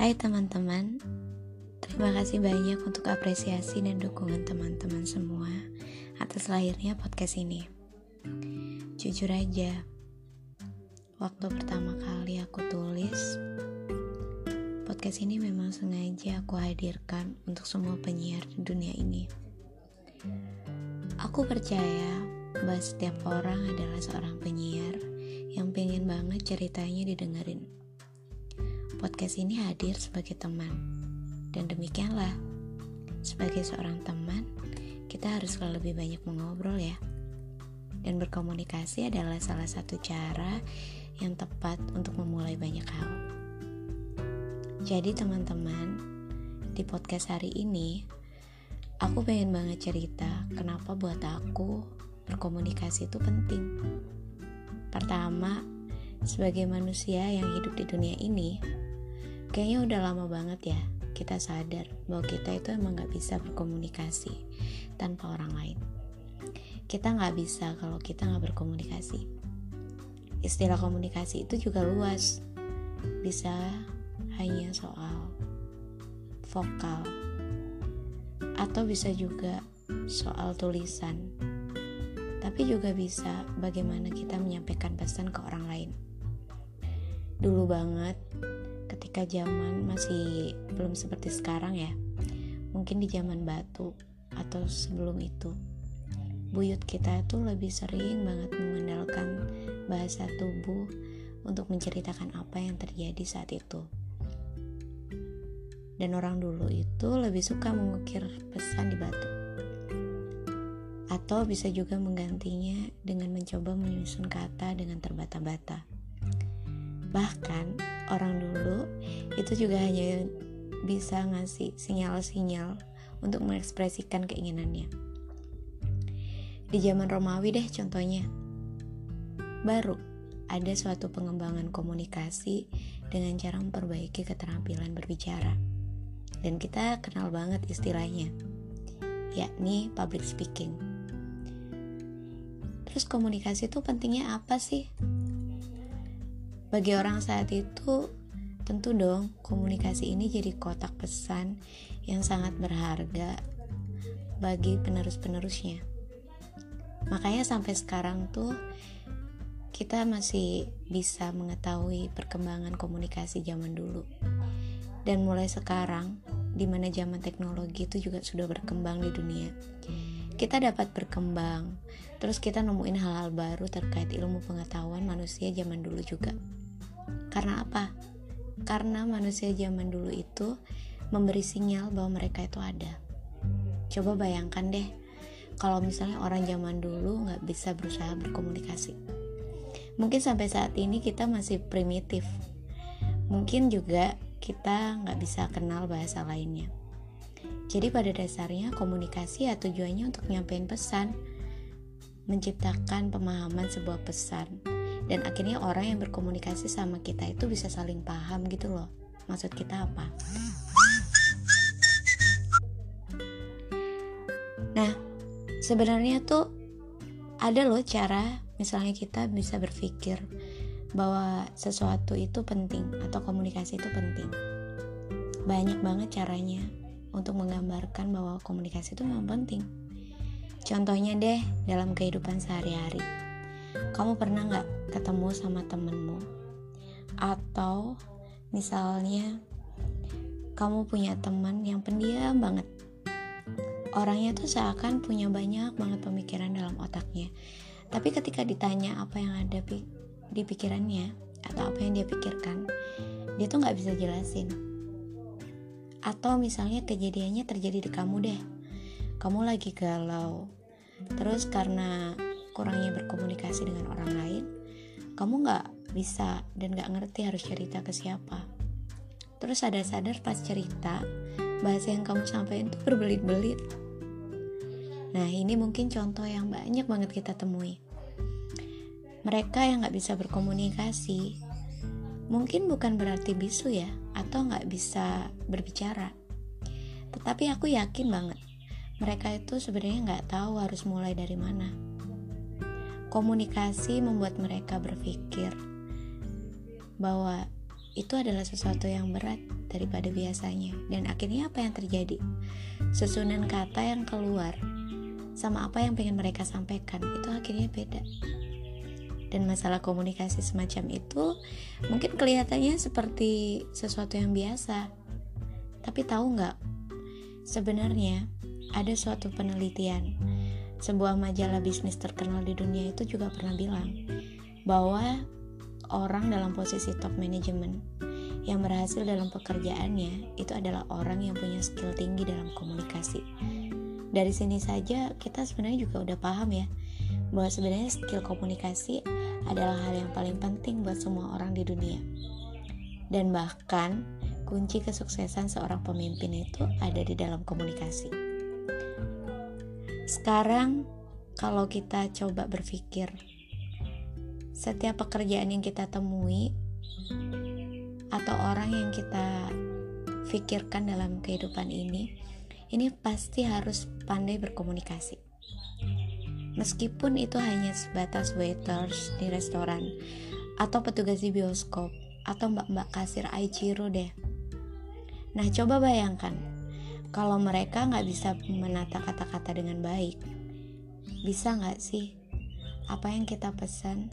Hai teman-teman, terima kasih banyak untuk apresiasi dan dukungan teman-teman semua atas lahirnya podcast ini. Jujur aja, waktu pertama kali aku tulis, podcast ini memang sengaja aku hadirkan untuk semua penyiar di dunia ini. Aku percaya bahwa setiap orang adalah seorang penyiar yang pengen banget ceritanya didengerin podcast ini hadir sebagai teman. Dan demikianlah, sebagai seorang teman, kita harus lebih banyak mengobrol ya. Dan berkomunikasi adalah salah satu cara yang tepat untuk memulai banyak hal. Jadi teman-teman, di podcast hari ini, aku pengen banget cerita kenapa buat aku berkomunikasi itu penting. Pertama, sebagai manusia yang hidup di dunia ini, kayaknya udah lama banget ya kita sadar bahwa kita itu emang gak bisa berkomunikasi tanpa orang lain. Kita gak bisa kalau kita gak berkomunikasi. Istilah komunikasi itu juga luas. Bisa hanya soal vokal atau bisa juga soal tulisan. Tapi juga bisa bagaimana kita menyampaikan pesan ke orang lain. Dulu banget ketika zaman masih belum seperti sekarang ya mungkin di zaman batu atau sebelum itu buyut kita itu lebih sering banget mengandalkan bahasa tubuh untuk menceritakan apa yang terjadi saat itu. Dan orang dulu itu lebih suka mengukir pesan di batu. Atau bisa juga menggantinya dengan mencoba menyusun kata dengan terbata-bata. Bahkan orang dulu itu juga hanya bisa ngasih sinyal-sinyal untuk mengekspresikan keinginannya. Di zaman Romawi deh contohnya. Baru ada suatu pengembangan komunikasi dengan cara memperbaiki keterampilan berbicara. Dan kita kenal banget istilahnya, yakni public speaking. Terus komunikasi itu pentingnya apa sih? Bagi orang saat itu, tentu dong komunikasi ini jadi kotak pesan yang sangat berharga bagi penerus-penerusnya. Makanya sampai sekarang tuh kita masih bisa mengetahui perkembangan komunikasi zaman dulu. Dan mulai sekarang, di mana zaman teknologi itu juga sudah berkembang di dunia, kita dapat berkembang. Terus kita nemuin hal-hal baru terkait ilmu pengetahuan manusia zaman dulu juga. Karena apa? Karena manusia zaman dulu itu memberi sinyal bahwa mereka itu ada. Coba bayangkan deh, kalau misalnya orang zaman dulu nggak bisa berusaha berkomunikasi. Mungkin sampai saat ini kita masih primitif. Mungkin juga kita nggak bisa kenal bahasa lainnya. Jadi pada dasarnya komunikasi ya tujuannya untuk nyampein pesan, menciptakan pemahaman sebuah pesan dan akhirnya orang yang berkomunikasi sama kita itu bisa saling paham gitu loh. Maksud kita apa? Nah sebenarnya tuh ada loh cara misalnya kita bisa berpikir bahwa sesuatu itu penting atau komunikasi itu penting. Banyak banget caranya untuk menggambarkan bahwa komunikasi itu memang penting. Contohnya deh dalam kehidupan sehari-hari kamu pernah nggak ketemu sama temenmu? Atau misalnya kamu punya teman yang pendiam banget. Orangnya tuh seakan punya banyak banget pemikiran dalam otaknya. Tapi ketika ditanya apa yang ada di pikirannya atau apa yang dia pikirkan dia tuh nggak bisa jelasin. Atau misalnya kejadiannya terjadi di kamu deh. Kamu lagi galau. Terus karena kurangnya berkomunikasi dengan orang lain, kamu nggak bisa dan nggak ngerti harus cerita ke siapa. Terus sadar-sadar pas cerita, bahasa yang kamu sampaikan itu berbelit-belit. Nah ini mungkin contoh yang banyak banget kita temui. Mereka yang nggak bisa berkomunikasi, mungkin bukan berarti bisu ya, atau nggak bisa berbicara. Tetapi aku yakin banget, mereka itu sebenarnya nggak tahu harus mulai dari mana Komunikasi membuat mereka berpikir bahwa itu adalah sesuatu yang berat daripada biasanya. Dan akhirnya apa yang terjadi? Susunan kata yang keluar sama apa yang pengen mereka sampaikan itu akhirnya beda. Dan masalah komunikasi semacam itu mungkin kelihatannya seperti sesuatu yang biasa. Tapi tahu nggak? Sebenarnya ada suatu penelitian sebuah majalah bisnis terkenal di dunia itu juga pernah bilang bahwa orang dalam posisi top management yang berhasil dalam pekerjaannya itu adalah orang yang punya skill tinggi dalam komunikasi. Dari sini saja kita sebenarnya juga udah paham ya bahwa sebenarnya skill komunikasi adalah hal yang paling penting buat semua orang di dunia. Dan bahkan kunci kesuksesan seorang pemimpin itu ada di dalam komunikasi. Sekarang kalau kita coba berpikir setiap pekerjaan yang kita temui atau orang yang kita pikirkan dalam kehidupan ini, ini pasti harus pandai berkomunikasi. Meskipun itu hanya sebatas waiters di restoran, atau petugas di bioskop, atau mbak-mbak kasir Aichiro deh. Nah, coba bayangkan, kalau mereka nggak bisa menata kata-kata dengan baik, bisa nggak sih apa yang kita pesan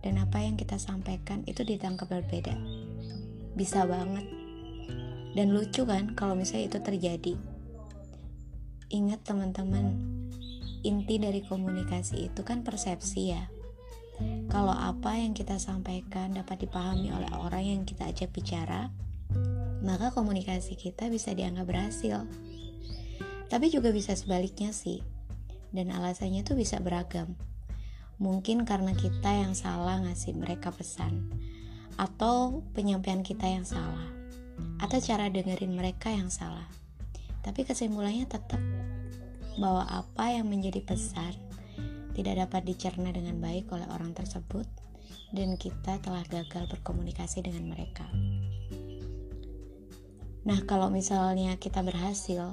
dan apa yang kita sampaikan itu ditangkap berbeda? bisa banget. Dan lucu kan kalau misalnya itu terjadi. Ingat teman-teman inti dari komunikasi itu kan persepsi ya. Kalau apa yang kita sampaikan dapat dipahami oleh orang yang kita ajak bicara maka komunikasi kita bisa dianggap berhasil. Tapi juga bisa sebaliknya sih dan alasannya tuh bisa beragam. Mungkin karena kita yang salah ngasih mereka pesan atau penyampaian kita yang salah atau cara dengerin mereka yang salah. Tapi kesimpulannya tetap bahwa apa yang menjadi pesan tidak dapat dicerna dengan baik oleh orang tersebut dan kita telah gagal berkomunikasi dengan mereka. Nah, kalau misalnya kita berhasil,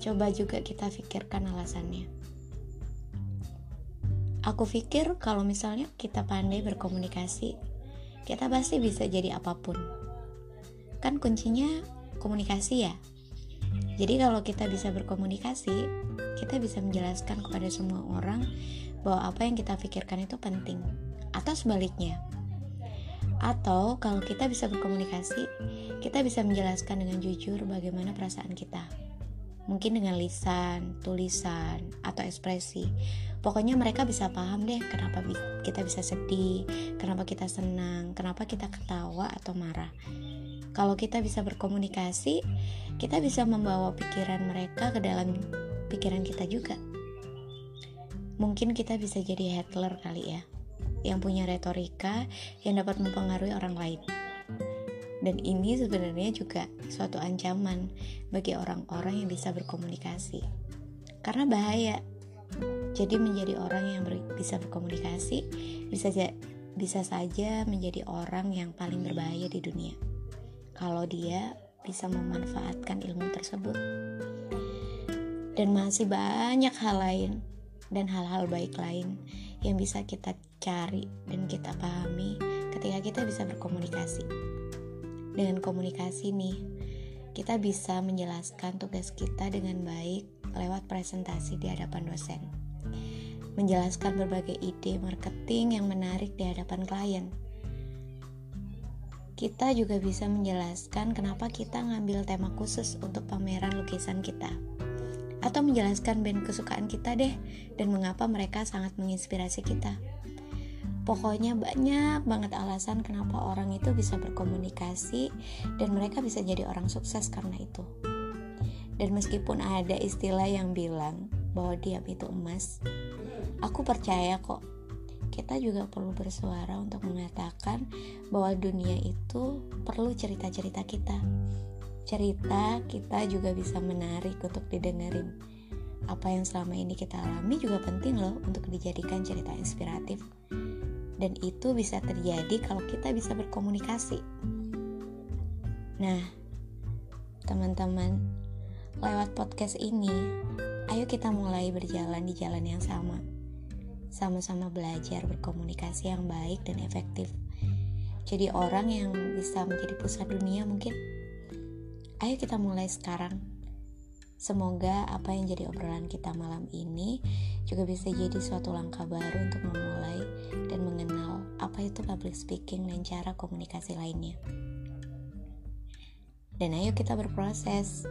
coba juga kita pikirkan alasannya. Aku pikir kalau misalnya kita pandai berkomunikasi kita pasti bisa jadi apa pun. Kan kuncinya komunikasi ya. Jadi kalau kita bisa berkomunikasi, kita bisa menjelaskan kepada semua orang bahwa apa yang kita pikirkan itu penting. Atau sebaliknya. Atau kalau kita bisa berkomunikasi, kita bisa menjelaskan dengan jujur bagaimana perasaan kita. Mungkin dengan lisan, tulisan, atau ekspresi. Pokoknya mereka bisa paham deh kenapa kita bisa sedih kenapa kita senang kenapa kita ketawa atau marah. Kalau kita bisa berkomunikasi kita bisa membawa pikiran mereka ke dalam pikiran kita juga. Mungkin kita bisa jadi Hitler kali ya yang punya retorika yang dapat mempengaruhi orang lain dan ini sebenarnya juga suatu ancaman bagi orang-orang yang bisa berkomunikasi karena bahaya jadi menjadi orang yang ber, bisa berkomunikasi bisa bisa saja menjadi orang yang paling berbahaya di dunia. Kalau dia bisa memanfaatkan ilmu tersebut. Dan masih banyak hal lain dan hal-hal baik lain yang bisa kita cari dan kita pahami ketika kita bisa berkomunikasi. Dengan komunikasi nih, kita bisa menjelaskan tugas kita dengan baik lewat presentasi di hadapan dosen menjelaskan berbagai ide marketing yang menarik di hadapan klien. Kita juga bisa menjelaskan kenapa kita ngambil tema khusus untuk pameran lukisan kita. Atau menjelaskan band kesukaan kita deh dan mengapa mereka sangat menginspirasi kita. Pokoknya banyak banget alasan kenapa orang itu bisa berkomunikasi dan mereka bisa jadi orang sukses karena itu. Dan meskipun ada istilah yang bilang bahwa diam itu emas, Aku percaya kok kita juga perlu bersuara untuk mengatakan bahwa dunia itu perlu cerita-cerita kita. Cerita kita juga bisa menarik untuk didengerin. Apa yang selama ini kita alami juga penting loh untuk dijadikan cerita inspiratif. Dan itu bisa terjadi kalau kita bisa berkomunikasi. Nah, teman-teman, lewat podcast ini, ayo kita mulai berjalan di jalan yang sama sama-sama belajar berkomunikasi yang baik dan efektif. jadi orang yang bisa menjadi pusat dunia mungkin ayo kita mulai sekarang Semoga apa yang jadi obrolan kita malam ini juga bisa jadi suatu langkah baru untuk memulai dan mengenal apa itu public speaking dan cara komunikasi lainnya. Dan ayo kita berproses